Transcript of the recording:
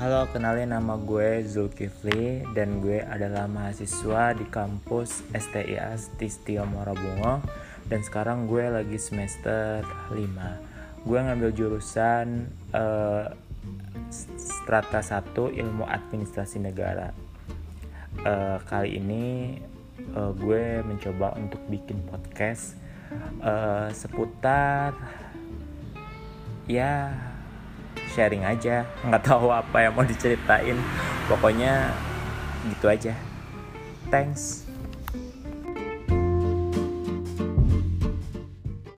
Halo, kenalin nama gue Zulkifli dan gue adalah mahasiswa di kampus STIA Tistio Morabungo dan sekarang gue lagi semester 5. Gue ngambil jurusan uh, strata 1 ilmu administrasi negara. Uh, kali ini uh, gue mencoba untuk bikin podcast uh, seputar ya sharing aja. Nggak tahu apa yang mau diceritain. Pokoknya gitu aja. Thanks